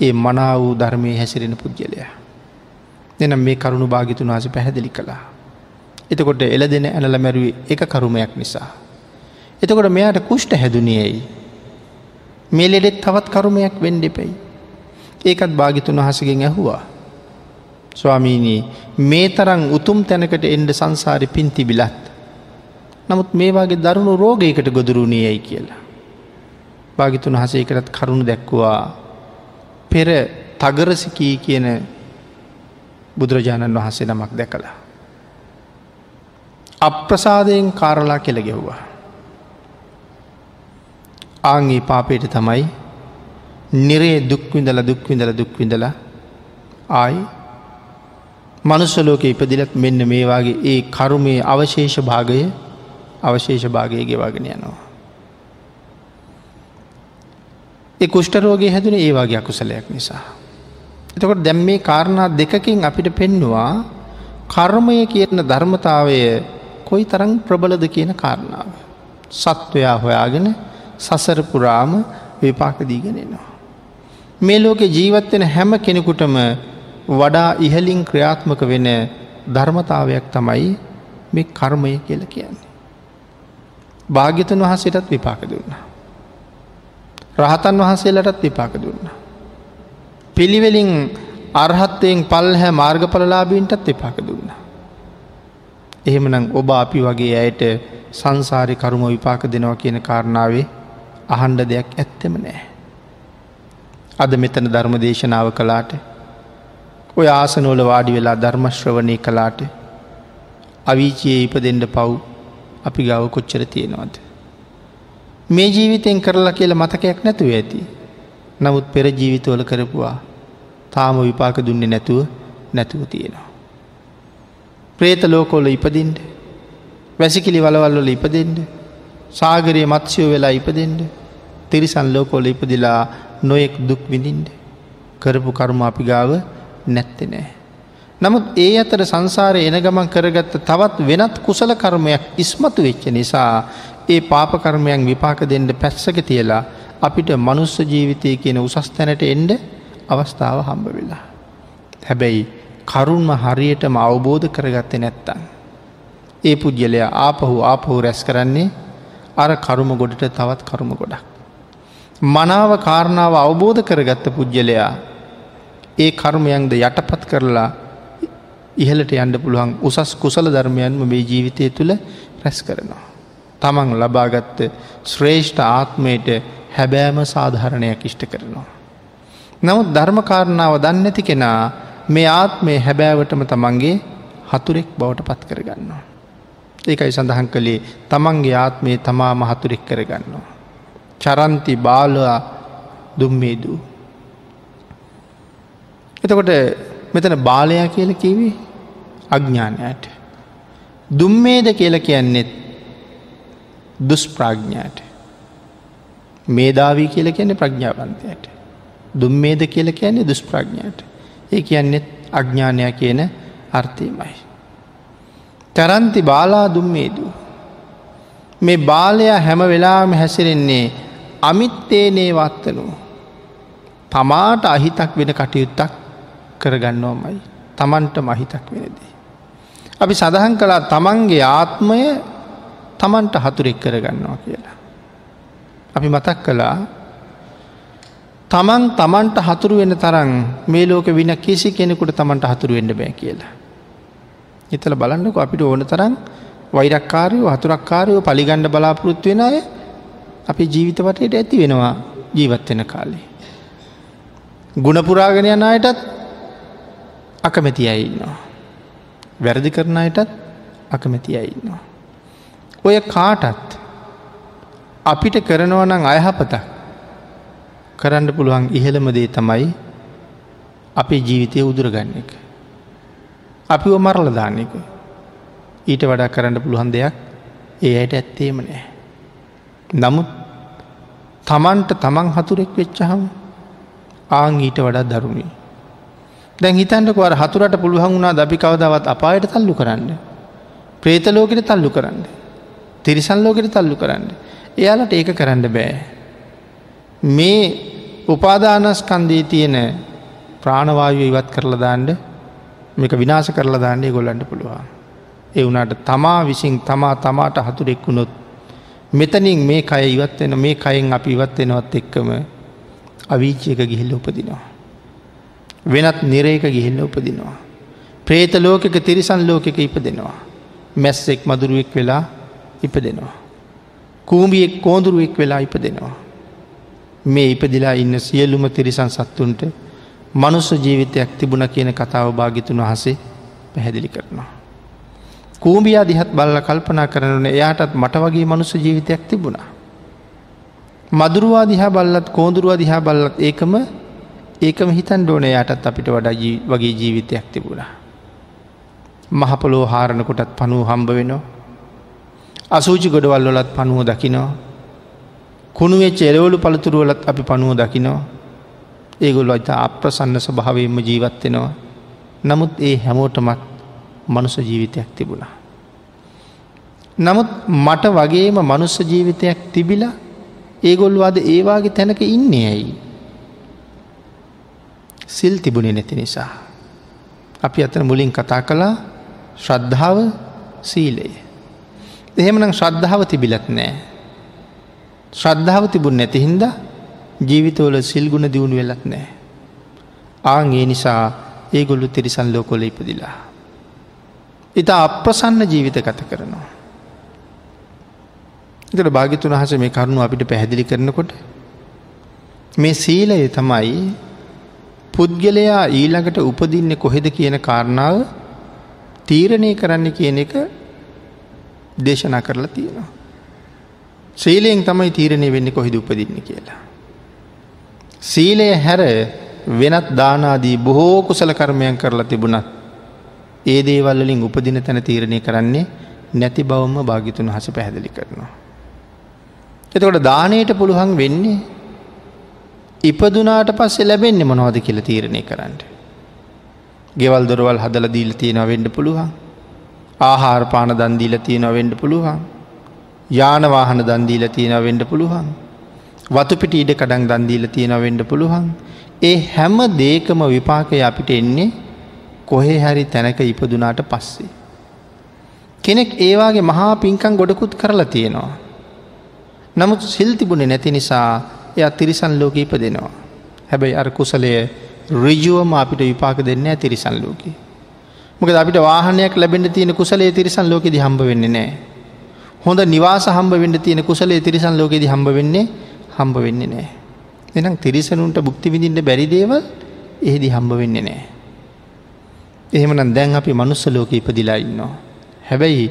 ඒ මනා වූ ධර්මය හැසිරෙන පුද්ගලයා. එනම් මේ කරුණු භාගිතුන් වහස පැහැදිලි කළා. එතකොට එල දෙන ඇනල මැරුවේ එක කරුමයක් නිසා. එතකොට මෙයාට කුෂ්ට හැදුනියයි. මේ ලෙඩෙත් තවත් කරුමයක් වෙන්ඩෙපයි. ඒකත් භාගිතුන් වහසගෙන් ඇහුවා. ස්වාමීනී මේ තරං උතුම් තැනකට එන්ඩ සංසාරි පින් තිබිලත්. නමුත් මේවාගේ දරුණු රෝගයකට ගොදුරුණයයි කියලා. භාගිතුන් හසේකරත් කරුණු දැක්වවා පෙර තගරසිකී කියන බුදුරජාණන් වහන්සේ නමක් දැකලා. අප්‍රසාදයෙන් කාරලා කෙළ ගෙව්වා. ආංගේ පාපයට තමයි නිරේ දුක්විඳල දුක්විඳල දුක්විඳල ආයි මනුස්සලෝක ඉපදිලත් මෙන්න මේවාගේ ඒ කරුමේ අවශේෂ භාගය අවශේෂ භාගය ගෙවාගෙන යනවා. ඒ කුෂ්ටරෝගේ හැදුන ඒවාගේ අකුසලයක් නිසා. එතකොට දැම් මේ කාරණා දෙකකින් අපිට පෙන්නවා කර්මය කියන ධර්මතාවය කොයි තරං ප්‍රබලද කියන කාරණාව. සත්වයා හොයාගෙන සසරපුරාම විපාක දීගෙනෙනවා. මේ ලෝකෙ ජීවත්වෙන හැම කෙනෙකුටම වඩා ඉහලින් ක්‍රියාත්මක වෙන ධර්මතාවයක් තමයි මේ කර්මය කියල කියන්නේ. භාග්‍යතුන් වහසටත් විපාක දුන්න. රහතන් වහන්සේලටත් විපාක දුන්න. පිළිවෙලින් අර්හත්තයෙන් පල් හැ මාර්ගඵලලාබීන්ටත් විපාක දුන්න. එහෙමනම් ඔබ අපි වගේ ඇයට සංසාරි කරුම විපාක දෙනවා කියන කාරණාවේ අහන්ඩ දෙයක් ඇත්තෙම නෑ. අද මෙතන ධර්ම දේශනාව කලාට ඔය ආසනෝල වාඩි වෙලා ධර්මශ්‍රවණය කලාට අවිචයේ ඉපදෙන්ඩ පව් අපි ගව කොච්චර තියෙනවද. මේ ජීවිතෙන් කරලා කියල මතකයක් නැතුව ඇති. නමුත් පෙර ජීවිතවල කරපුවා තාම විපාක දුන්නේ නැතුව නැතුව තියෙනවා. ප්‍රේත ලෝකෝල ඉපදින්ට වැසිකිලි වලවල්වල ඉපදෙන්ට සාගරයේ මත්ස්‍යයෝ වෙලා ඉපදෙන්ට තිරිසන් ලෝකෝල ඉපදිලා නොයෙක් දුක් විඳින්ට කරපු කර්ම අපි ගාව නැත්ති නෑ. නමුත් ඒ අතර සංසාරය එන ගමන් කරගත්ත තවත් වෙනත් කුසල කර්මයක් ඉස්මතු වෙච්ච නිසා ඒ පාපකර්මයන් විපාක දෙන්න පැත්සක තියලා අපිට මනුස්ස ජීවිතය කියන උසස් තැනට එන්ඩ අවස්ථාව හම්බ වෙලා. හැබැයි කරුන්ම හරියටම අවබෝධ කරගත්ත නැත්තන්. ඒ පුද්ගලයා ආපහු ආපහු රැස් කරන්නේ අර කරුම ගොඩට තවත් කරුම ගොඩක්. මනාව කාරණාව අවබෝධ කරගත්ත පුද්ගලයා ඒ කර්මයන්ද යටපත් කරලා ඉහලට යන්න පුළුවන් උසස් කුසල ධර්මයන්ම මේ ජීවිතය තුළ රැස් කරනවා. තමන් ලබාගත්ත ශ්‍රේෂ්ඨ ආත්මයට හැබෑම සාධහරණයක් ඉෂ්ට කරනවා. නමුත් ධර්මකාරණාව දන්නඇති කෙනා මේ ආත්මය හැබෑවටම තමන්ගේ හතුරෙක් බවට පත් කරගන්නවා. ඒකයි සඳහන් කළේ තමන්ගේ ආත්මේ තමා මහතුරෙක් කරගන්නවා. චරන්ති බාලවා දුම්මේදූ. එතකොට මෙතන බාලයා කියල කිවේ අඥ්ඥානයට. දුම්මේද කියල කියන්නෙත් දුස්ප්‍රාඥ්ඥාට. මේදාවී කියල කියන්නේ ප්‍රඥාවන්තයට. දුම්මේද කියල කියන්නේ දුස්ප්‍රඥාට. ඒ කියන්නෙත් අඥ්ඥානය කියන අර්ථයමයි. තරන්ති බාලා දුම්මේදූ. මේ බාලයා හැම වෙලාම හැසිරෙන්නේ අමිත්තේනේ වත්තනු. තමාට අහිතක් වෙන කටයුත්තක් කරගන්නවමයි. තමන්ට මහිතක් වෙනදී. අපි සඳහන් කලා තමන්ගේ ආත්මය තමන්ට හතුරෙක් කරගන්නවා කියලා. අපි මතක් කළා තමන් තමන්ට හතුරු වෙන තරන් මේ ලෝක වින කිසි කෙනෙකුට තමන්ට හතුරු වෙන්න බෑ කියලා. එතල බලන්නක අපිට ඕන තරන් වෛරක්කාරයෝ හතුරක්කාරයෝ පලිගණ්ඩ බලාපොරොත්තු වෙන අය අපි ජීවිතවටයට ඇති වෙනවා ජීවත් වෙන කාලේ. ගුණපුරාගෙන යන අයටත් අකමැති අයින්නවා. වැරදි කරන අයටත් අකමැති අයින්නවා. ඔය කාටත් අපිට කරනවනං අයහපතක් කරන්න පුළුවන් ඉහළම දේ තමයි අපේ ජීවිතය උදුරගන්න එක. අපිව මරල දාන්නක ඊට වඩා කරන්න පුළුවන් දෙයක් ඒ අයට ඇත්තේම නෑ. නමුත් තමන්ට තමන් හතුරෙක් වෙච්චහම ආං ඊට වඩා දරුණි. දැන් හිතන්ටකවර හතුරට පුළුවන් වුණා දබි කවදාවත් අපායට තල්ලු කරන්න. ප්‍රේතලෝකට තල්ලු කරන්න. තිරිසල්ලෝකට තල්ලු කරන්න. එයාලට ඒක කරන්න බෑ. මේ උපාදානස්කන්දී තියෙන ප්‍රාණවායු ඉවත් කරලා දාන්ඩ මේක විනාශ කරලා දාන්නේ ගොල්ලන්ට පුළුවන්. ඒ වුණට තමා විසින් තමා තමාට හතුරෙක් වුණොත් මෙතනින් මේ කය ඉවත්වෙන මේ කයෙන් අපි ඉවත්වෙනවත් එක්කම අවීචයක ගිහිල්ල උපදිනවා. වෙනත් නිරේක ගිහිල්ල උපදිනවා. ප්‍රේත ලෝකක තිරිසන් ලෝකක ඉපදෙනවා. මැස්සෙක් මදුරුවෙක් වෙලා ඉපදෙනවා. කූම්ියෙක් කෝඳුරුවෙක් වෙලා ඉපදෙනවා. මේ ඉපදිලා ඉන්න සියල්ලුම තිරිසන් සත්තුන්ට මනුස්ස ජීවිතයක් තිබුණ කියන කතාව භාගිතුන් වහසේ පැහැදිලි කරනවා. කූම්බියා දිහත් බල්ල කල්පනා කරනන එයාටත් මට වගේ මනුස්ස ජීවිතයක් තිබුණා. මදුරුවා දිහා බල්ලත් කෝඳුරුවා දිහා බල්ලත් ඒකම ඒකම හිතන් ඩෝන යටත් අපිට වඩා වගේ ජීවිතයක් තිබුණා. මහපොලෝ හාරණකොටත් පනුව හම්බ වෙනවා. අසූචි ගොඩවල් වලත් පනුව දකිනවා. කුණුවේ චෙරවලු පළතුරුවලත් අපි පනුව දකිනවා. ඒගොල්ලො අත අප්‍රසන්න ස්වභාවයෙන්ම ජීවත්වෙනවා. නමුත් ඒ හැමෝටමත් මනුස ජීවිතයක් තිබුණා. නමුත් මට වගේම මනුස්ස ජීවිතයක් තිබිලා ඒගොල්වාද ඒවාගේ තැනක ඉන්නේ ඇයි. සිල් තිබුණේ නැති නිසා. අපි අතන මුලින් කතා කළා ශ්‍රද්ධාව සීලය. එහෙමනම් ශ්‍රද්ධාව තිබිලත් නෑ. ශ්‍රද්ධාව තිබුණ නැතිහින්ද ජීවිතවල සිල්ගුණ දියුණු වෙලත් නෑ. ආං ඒ නිසා ඒගොල්ලු තිරිසන් ලෝකොල ඉපදිලා. ඉතා අප්‍රසන්න ජීවිත ගත කරනවා. එකට භාගිතුන් වහස මේ කරුණු අපිට පැහැදිලි කරනකොට මේ සීලය තමයි පුද්ගලයා ඊළඟට උපදින්න කොහෙද කියන කාරණාව තීරණය කරන්න කියන එක දේශනා කරලා තියෙනවා. ශ්‍රීලයෙන් තමයි තීරණය වෙන්න කොහිද උපදින්න කියලා. සීලය හැර වෙනත් දානාදී බොහෝ කුසල කර්මයන් කරලා තිබුණත් ඒ දේවල්ලින් උපදින තැන තීරණය කරන්නේ නැති බවම භාගිතුන් හස පැහැදිලි කරනවා. එතකොට දානයට පුළුවන් වෙන්නේ ඉපදුනාට පස්සේ ලැබෙන්නේ මොනවද කියල තීරණය කරන්න. ගෙවල් දොරවල් හදල දීල තියෙනව වෙන්ඩ පුළුවන්. ආහාර පාන දන්දීල තියෙනව වෙන්ඩ පුළුවන්. යානවාහන දන්දීල තියෙනව වෙන්ඩ පුළුවන්. වතුපිට ඉඩ කඩක් දන්දීල තියෙනව වෙන්ඩ පුළුවන්. ඒ හැම දේකම විපාකය අපිට එන්නේ කොහෙ හැරි තැනක ඉපදුනාට පස්සේ. කෙනෙක් ඒවාගේ මහා පින්කං ගොඩකුත් කරලා තියෙනවා. නමුත් සිල් තිබුණේ නැති නිසා එය තිරිසන් ලෝක ඉප දෙනවා. හැබැයි අර කුසලය රිජුවම අපිට විපාක දෙන්න තිරිසන් ලෝක. මොක අපිට වාහනයක් ලැබෙන තියෙන කුසලේ තිරිසන් ලෝකෙද හම්බ වෙන්නේ නෑ. හොඳ නිවාස හම්බ වෙන්න තියෙන කුසලේ තිරිසන් ලෝකෙද හම්බ වෙන්නේ හම්බ වෙන්නේ නෑ. එනම් තිරිසනුන්ට බුක්ති විඳින්න බැරිදේවල් එහෙදි හම්බ වෙන්නේ නෑ. එහෙමනම් දැන් අපි මනුස්ස ලෝක ඉපදිලා ඉන්නවා. හැබැයි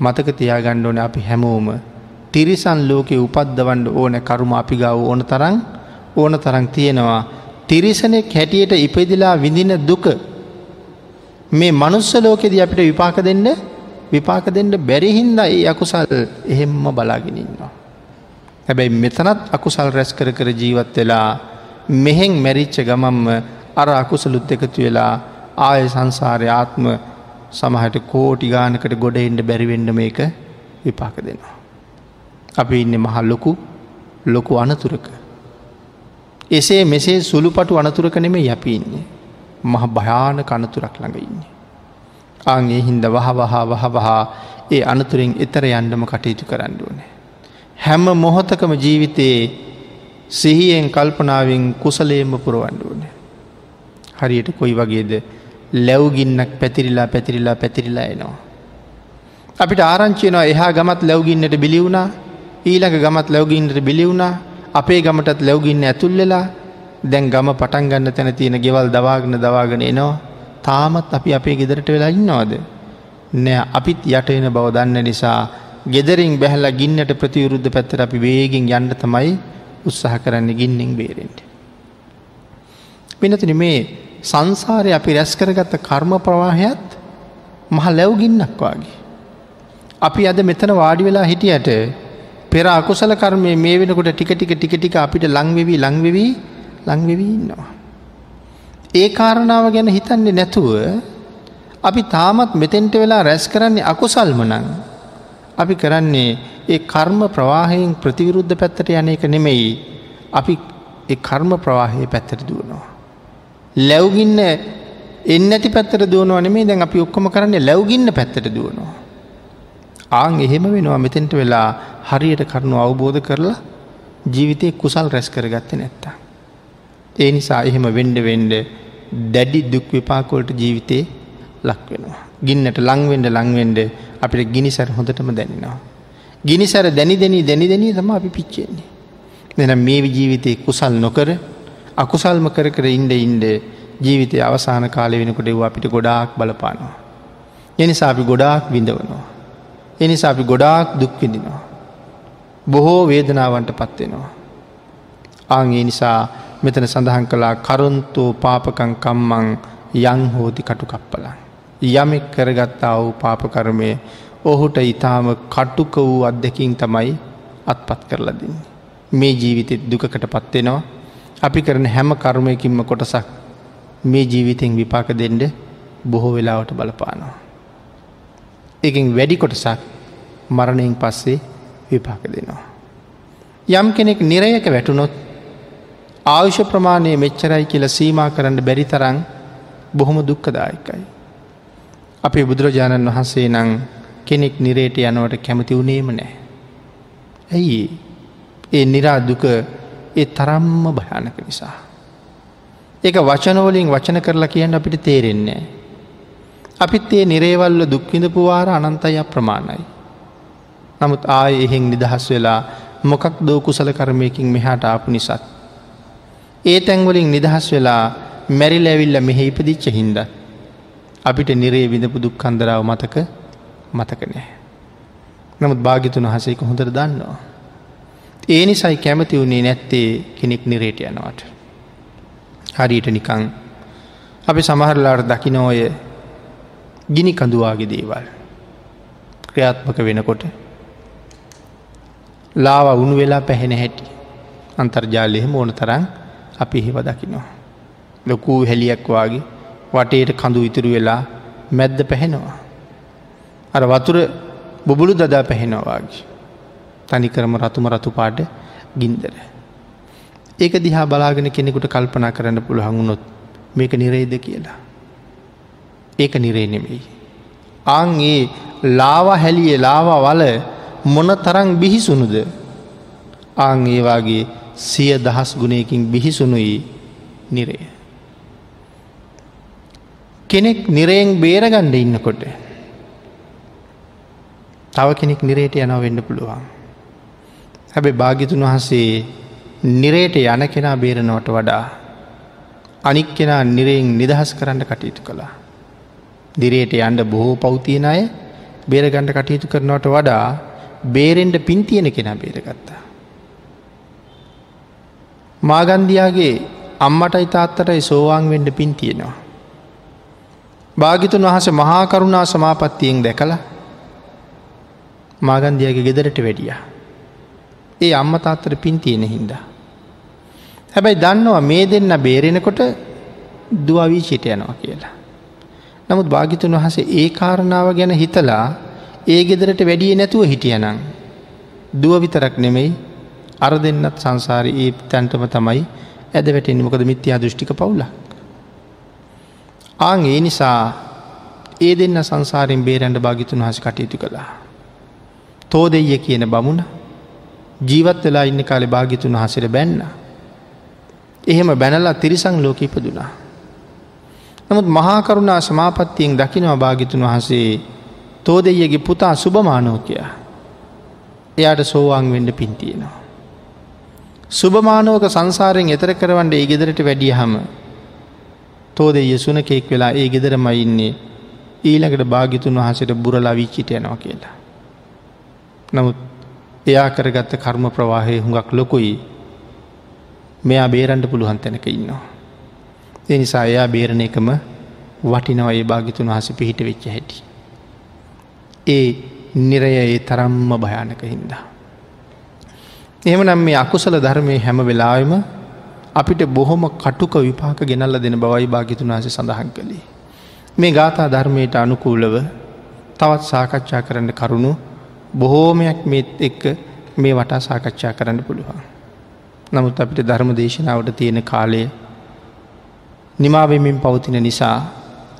මතක තියා ගණ්ඩෝන අපි හැමෝම තිරිසන් ලෝකෙ උපද්දවන්ඩ ඕන කරුම අපි ගව ඕන තරන් ඕන තරං තියෙනවා. තිරිසනෙක් හැටියට ඉපදිලා විඳින දුක මේ මනුස්ස ලෝකෙද අපිට විපාක දෙන්න විපාක දෙන්න බැරිහින්ද ඒ අකුසල් එහෙම්ම බලාගෙනන්නවා. හැබැයි මෙතනත් අකුසල් රැස් කර කර ජීවත් වෙලා මෙහෙන් මැරිච්ච ගමම්ම අර අකුසලුත් එකතු වෙලා ආය සංසාරය ආත්ම සමහට කෝටි ගානකට ගොඩ එන්ඩ බැරිවෙන්ඩ මේක විපාක දෙනවා. අපි ඉන්න මහල් ලොකු ලොකු අනතුරක. එසේ මෙසේ සුළුපටු අනතුරක නෙමේ යැපින්නේ. මහ භයාන කනතුරක් ළඟ ඉන්නේ. ආගේ හින්ද වහ වහා වහ වහා ඒ අනතුරින් එතර යන්නම කටයුතු කරන්න ඕනේ. හැම මොහොතකම ජීවිතයේ සිහියෙන් කල්පනාවෙන් කුසලේම පුරුවන්ඩ ඕනේ. හරියට කොයි වගේද ලැව්ගින්නක් පැතිරිලා පැතිරිලා පැතිරිලා එනවා. අපිට ආරංචියනවා එහා ගමත් ලැව්ගින්නට බිලිවුණා ඊළඟ ගමත් ලැවගින්නට බිලිවුණා අපේ ගමටත් ලැවගින්න ඇතුල්ලලා දැන් ගම පටන් ගන්න තැන තියෙන ගෙවල් දවාගෙන දවාගෙන එනවා තාමත් අපි අපේ ගෙදරට වෙලා ඉන්නවාද. නෑ අපිත් යට එන බව දන්න නිසා ගෙදරින් බැහලා ගින්නට ප්‍රතිවරුද්ධ පැත්තර අපි වේගෙන් යන්න තමයි උත්සාහ කරන්න ගින්නෙන් බේරෙන්ට. පිනතින මේ සංසාරය අපි රැස් කරගත්ත කර්ම ප්‍රවාහයත් මහ ලැව්ගින්නක් වගේ. අපි අද මෙතන වාඩි වෙලා හිටියට පෙර අකුසල කර්මය මේ වෙනකොට ටික ටික ටික ටික අපිට ලංවෙවී ලංවෙවී ලංවෙවී ඉන්නවා. ඒ කාරණාව ගැන හිතන්නේ නැතුව අපි තාමත් මෙතෙන්ට වෙලා රැස් කරන්නේ අකුසල්මනං. අපි කරන්නේ ඒ කර්ම ප්‍රවාහයෙන් ප්‍රතිවිරුද්ධ පැත්තට යන එක නෙමෙයි අපි ඒ කර්ම ප්‍රවාහය පැත්තට දුවනවා. ලැව්ගින්න එන්න ඇති පැත්තට දුවනවා නෙමේ දැන් අපි ඔක්කොම කරන්නේ ලැව්ගින්න පැත්තට දුවනවා. ආං එහෙම වෙනවා මෙතෙන්ට වෙලා හරියට කරුණු අවබෝධ කරලා ජීවිතය කුසල් රැස් කරගත්ත නැත්තා. ඒ නිසා එහෙම වෙන්ඩ වෙන්ඩ දැඩි දුක් විපාකොල්ට ජීවිතේ ලක් වෙනවා. ගින්නට ලංවෙන්ඩ ලංවෙන්ඩ අපිට ගිනිසැර හොඳටම දැනෙනවා. ගිනිසැර දැනි දෙනී දැනි දෙනී තම අපි පිච්චෙන්නේ. දෙන මේ ජීවිතය කුසල් නොකර අකුසල්ම කර කර ඉන්ඩ ඉන්ඩ ජීවිතය අවසාන කාලය වෙනකොට එව අපිට ගොඩාක් බලපානවා. එනිසා අපි ගොඩාක් විඳවනවා. එනිසා අපි ගොඩාක් දුක්විඳිනවා. බොහෝ වේදනාවන්ට පත්වෙනවා. ආගේ නිසා මෙතන සඳහන් කලා කරුන්තෝ පාපකං කම්මං යං හෝති කටු කප්පලන්. යමෙක් කරගත්තා වූ පාපකරමය ඔහුට ඉතාම කට්ටුක වූ අත්දැකින් තමයි අත්පත් කරලදින්. මේ ජීවිතෙත් දුකකට පත්වෙනවා අපි කරන හැම කර්මයකින්ම කොටසක් මේ ජීවිතෙන් විපාක දෙන්ඩ බොහෝ වෙලාවට බලපානවා. එකින් වැඩි කොටසක් මරණයෙන් පස්සේ විපාක දෙනවා. යම් කෙනෙක් නිරයක වැටුනොත් ආයුෂ ප්‍රමාණය මෙච්චරයි කියල සීමා කරන්න බැරි තරං බොහොම දුක්කදායකයි. අපේ බුදුරජාණන් වහන්සේ නං කෙනෙක් නිරේට යනවට කැමති වුණේම නෑ. ඇයි ඒ නිරා දුක ඒ තරම්ම භයානක නිසා. ඒක වචනවලින් වචන කරලා කියන්න අපිට තේරෙන්නේ. අපිත් ඒ නිරේවල්ල දුක්විඳපු වාර අනන්තය ප්‍රමාණයි. නමුත් ආය එහෙෙන් නිදහස් වෙලා මොකක් දෝ කුසල කරමයකින් මෙහාට ආපු නිසත්. ඒ තැන්වලින් නිදහස් වෙලා මැරි ලැවිල්ල මෙහෙ ඉපදිච්ච හින්ද. අපිට නිරේ විඳපු දුක් කන්දරාව මතක මතක නෑ. නමුත් භාගිතුන් හසේක හොඳර දන්නවා. ඒ නිසයි කැමති වුණේ නැත්තේ කෙනෙක් නිරේට යනවට. හරියට නිකං අපි සමහරලාට දකිනෝය ගිනි කඳුවාගේ දේවල් ක්‍රියාත්මක වෙනකොට ලාව උුණු වෙලා පැහෙන හැටි අන්තර්ජාලයහෙම ඕන තරන් අපි එහෙව දකිනවා. ලොකූ හැලියක් වගේ වටේට කඳු ඉතුරු වෙලා මැද්ද පැහෙනවා. අර වතුර බොබුලු දදා පැහෙනවාගේ. තනිකරම රතුම රතු පාට ගින්දර. ඒක දිහා බලාගෙන කෙනෙකුට කල්පනා කරන්න පුළුවහඟුණොත් මේක නිරේද කියලා. ඒක නිරේ නෙමෙයි. ආං ඒ ලාව හැලිය ලාව වල මොන තරං බිහිසුනුද ආං ඒවාගේ සිය දහස් ගුණයකින් බිහිසුනුයි නිරේ. කෙනෙක් නිරයෙන් බේරගණ්ඩ ඉන්නකොට තව කෙනෙක් නිරේට යනව වෙන්න පුළුවන්. හැබැ භාගිතුන් වහන්සේ නිරේට යන කෙනා බේරනවට වඩා අනික් කෙනා නිරයෙන් නිදහස් කරන්න කටයුතු කළා. දිරයට යන්ඩ බොහෝ පෞතියන අය බේරගණ්ඩ කටයුතු කරනවට වඩා බේරෙන්ඩ පින්තියන කෙනා බේරගත්තා. මාගන්දයාගේ අම්මටයි තාත්තටයි සෝවාන් වෙන්ඩ පින් තියෙනවා. භාගිතුන් වහස මහාකරුණා සමාපත්තියෙන් දැකලා මාගන්දයාගේ ගෙදරට වැඩියා. ඒ අම්ම තාත්තර පින් තියෙන හින්දා. හැබැයි දන්නවා මේ දෙන්න බේරෙනකොට දුවවීචිට යනවා කියලා. නමුත් භාගිතුන් වහසේ ඒ කාරණාව ගැන හිතලා ඒ ගෙදරට වැඩිය නැතුව හිටියනං. දුව විතරක් නෙමෙයි අර දෙන්නත් සංසාරය ඒ තැන්ටම තමයි ඇද වැටෙන් මොකද මිත්‍යා දෘෂ්ටික පවුල. ආං ඒ නිසා ඒ දෙන්න සංසාරෙන් බේරැන්ඩ භාගිතුන් හස කටයුතු කළා. තෝ දෙය කියන බමුණ ජීවත් වෙලා ඉන්න කාලෙ භාගිතුන් වහසට බැන්න. එහෙම බැනලා තිරිසං ලෝක ඉපදුනා. නමුත් මහාකරුණා සමාපත්තියෙන් දකිනවා භාගිතුන් වහසේ තෝදෙයගේ පුතා සුභමානෝකයා. එයාට සෝවාන් වෙන්ඩ පින්තියෙනවා. සුභමානෝක සංසාරයෙන් එතර කරවන්ට ඒ ගෙදරට වැඩිය හම තෝදෙය සුනකෙක් වෙලා ඒ ගෙදරම ඉන්නේ ඊළඟට භාගිතුන් වහසට බුරලා විච්චිට යනවා කියලා. නමුත් එයා කරගත්ත කර්ම ප්‍රවාහය හුඟක් ලොකුයි මෙයා බේරන්ඩ පුළුවන් තැනක ඉන්නවා. එනිසා එයා බේරණ එකම වටිනව ඒ භාගිතුන් වහස පිහිට වෙච්ච හැටි. ඒ නිරය ඒ තරම්ම භයානක හින්දා. එහම නම් මේ අකුසල ධර්මය හැම වෙලාවෙම අපිට බොහොම කටුක විපාක ගෙනල්ල දෙන බවයි භාගිතුනාස සඳහන් කළේ. මේ ගාථා ධර්මයට අනුකූලව තවත් සාකච්ඡා කරන්න කරුණු බොහෝමයක් මේත් එක්ක මේ වටා සාකච්ඡා කරන්න පුළුවන්. නමුත් අපිට ධර්ම දේශනාවට තියෙන කාලය නිමාවෙමින් පවතින නිසා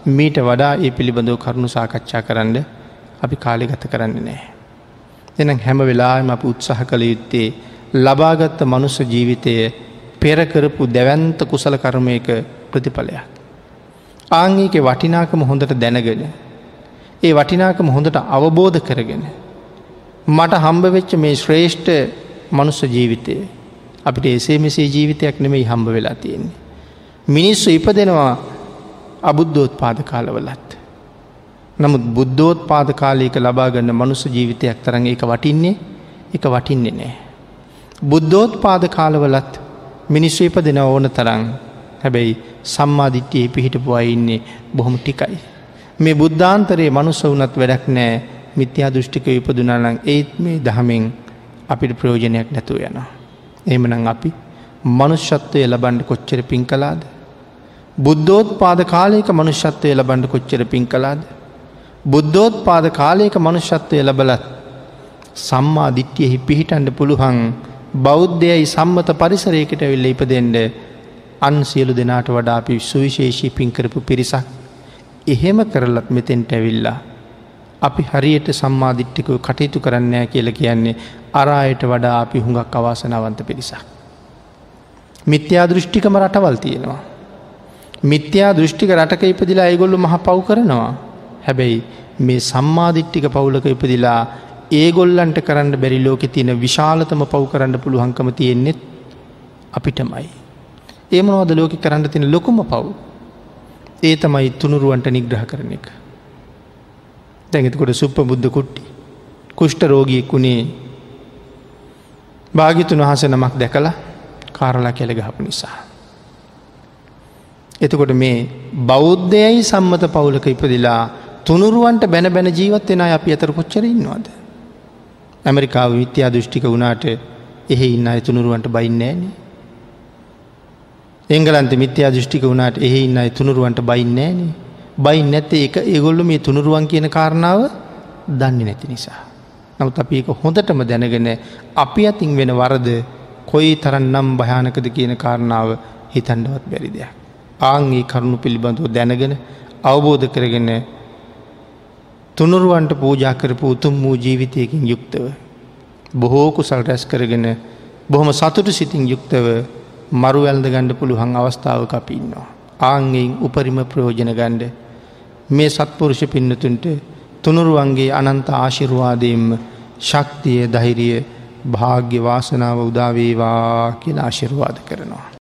මීට වඩා ඒ පිළිබඳව කරුණු සාකච්ඡා කරන්න අපි කාලෙ ගත කරන්න නෑ. එනම් හැම වෙලාම අප උත්සාහ කළ යුත්තේ ලබාගත්ත මනුස්ස ජීවිතය පෙරකරපු දැවන්ත කුසල කර්මයක ප්‍රතිඵලයක්. ආංගේක වටිනාකම හොඳට දැනගෙන. ඒ වටිනාකම හොඳට අවබෝධ කරගෙන. මට හම්බ වෙච්ච මේ ශ්‍රේෂ්ඨ මනුස්ස ජීවිතය අපිට එසේ මෙසේ ජීවිතයක් නෙමෙයි හම්බ වෙලා තියෙන්නේ. මිනිස්සු ඉපදෙනවා අබුද්ධෝත් පාද කාලවලත්. නමුත් බුද්ධෝත් පාද කාලයක ලබාගන්න මනුස්ස ජීවිතයක් තරන් එක වටින්නේ එක වටින්නේ නෑ. බුද්ධෝත් පාද කාලවලත් මිනිස්සු ඉපදෙන ඕන තරං හැබැයි සම්මාධිට්්‍යයේ පිහිටපු අයින්නේ බොහොම ටිකයි. මේ බුද්ධාන්තරයේ මනුස්ස වනත් වැඩක් නෑ මිත්‍යා දෘෂ්ටික ඉපදුනාලං ඒත් මේ දහමෙන් අපිට ප්‍රයෝජනයක් නැතුව යනවා. එමනං අපි මනුෂ්‍යත්වය ලබන්ඩ කොච්චර පින් කලාද. බුද්ධෝත් පාද කාලයක මනුෂ්‍යත්වය ලබන්ඩ කොච්චර පින් කලාද. බුද්ධෝත් පාද කාලයක මනුෂ්‍යත්වය ලබලත් සම්මා දිට්්‍යයෙහි පිහිටන්ඩ පුළුවන් බෞද්ධයයි සම්මත පරිසරයකට වෙල්ල ඉපදෙන්ඩ අන් සියලු දෙනාට වඩා අපි සුවිශේෂී පින්කරපු පිරිසක් එහෙම කරලත් මෙතෙන්ට ඇවිල්ලා. අපි හරියට සම්මාධිට්ටිකව කටයුතු කරන්නෑ කියල කියන්නේ අරායට වඩා අපි හුඟක් අවාසනාවන්ත පිරිසක්. මිත්‍යා දෘෂ්ටිකම රටවල් තියෙනවා. මිත්‍යා දෘෂ්ටික රටක ඉපදිලා ඒගොල්ලු මහ පව් කරනවා. හැබැයි මේ සම්මාධිට්ටික පවුලක ඉපදිලා ඒගොල්ලන්ට කරන්න බැරි ලෝකෙ තියෙන විශාලතම පව් කරන්න පුළුවන්කම තියෙන්නෙත් අපිටමයි. ඒමනවද ලෝක කරන්න තින ලොකුම පව්. ඒ තමයි තුනුරුවන්ට නිග්‍රහ කරන එක. දැඟතකොට සුප්ප බුද්ධ කුට්ටි. කුෂ්ට රෝගියෙක් වුණේ භාගිතුන් වහස නමක් දැකලා කාරලා කෙළ ගහපු නිසා. එතකොට මේ බෞද්ධයයි සම්මත පවුලක ඉපදිලා තුනුරුවන්ට බැන බැන ජීවත් වෙන අපි අතර කොච්චර ඉන්නවාද. ඇමරිකාව විත්‍යා දෘෂ්ටික වුණාට එහෙ ඉන්න අය තුනුරුවන්ට බයින්නෑනේ. එංගලන්ත මිත්‍යා දෘෂ්ටික වුණාට එහෙ ඉන්න අය තුනුරුවන්ට බයින්නෑනේ. බයින් නැත්තේ එක ඒගොල්ලු මේ තුනුරුවන් කියන කාරණාව දන්නේ නැති නිසා. නමුත් අපි එක හොඳටම දැනගෙන අපි අතින් වෙන වරද කොයි තරන්නම් භයානකද කියන කාරණාව හිතන්ඩවත් බැරි දෙයක්. ආංගේ කරුණු පිළිබඳව දැනගෙන අවබෝධ කරගෙන තුනුරුවන්ට පූජා කරපු උතුම් වූ ජීවිතයකින් යුක්තව. බොහෝ කුසල් රැස් කරගෙන බොහොම සතුටු සිතින් යුක්තව මරු ඇල්ද ගණ්ඩ පුළුවන් අවස්ථාවක අපි ඉන්නවා. ආංගෙන් උපරිම ප්‍රයෝජන ගණ්ඩ මේ සත්පුරුෂ පින්නතුන්ට තුනුරුවන්ගේ අනන්ත ආශිරුවාදයෙන්ම ශක්තිය දහිරිය භාග්‍ය වාසනාව උදාවේවා කියලා ආශිරුවාද කරනවා.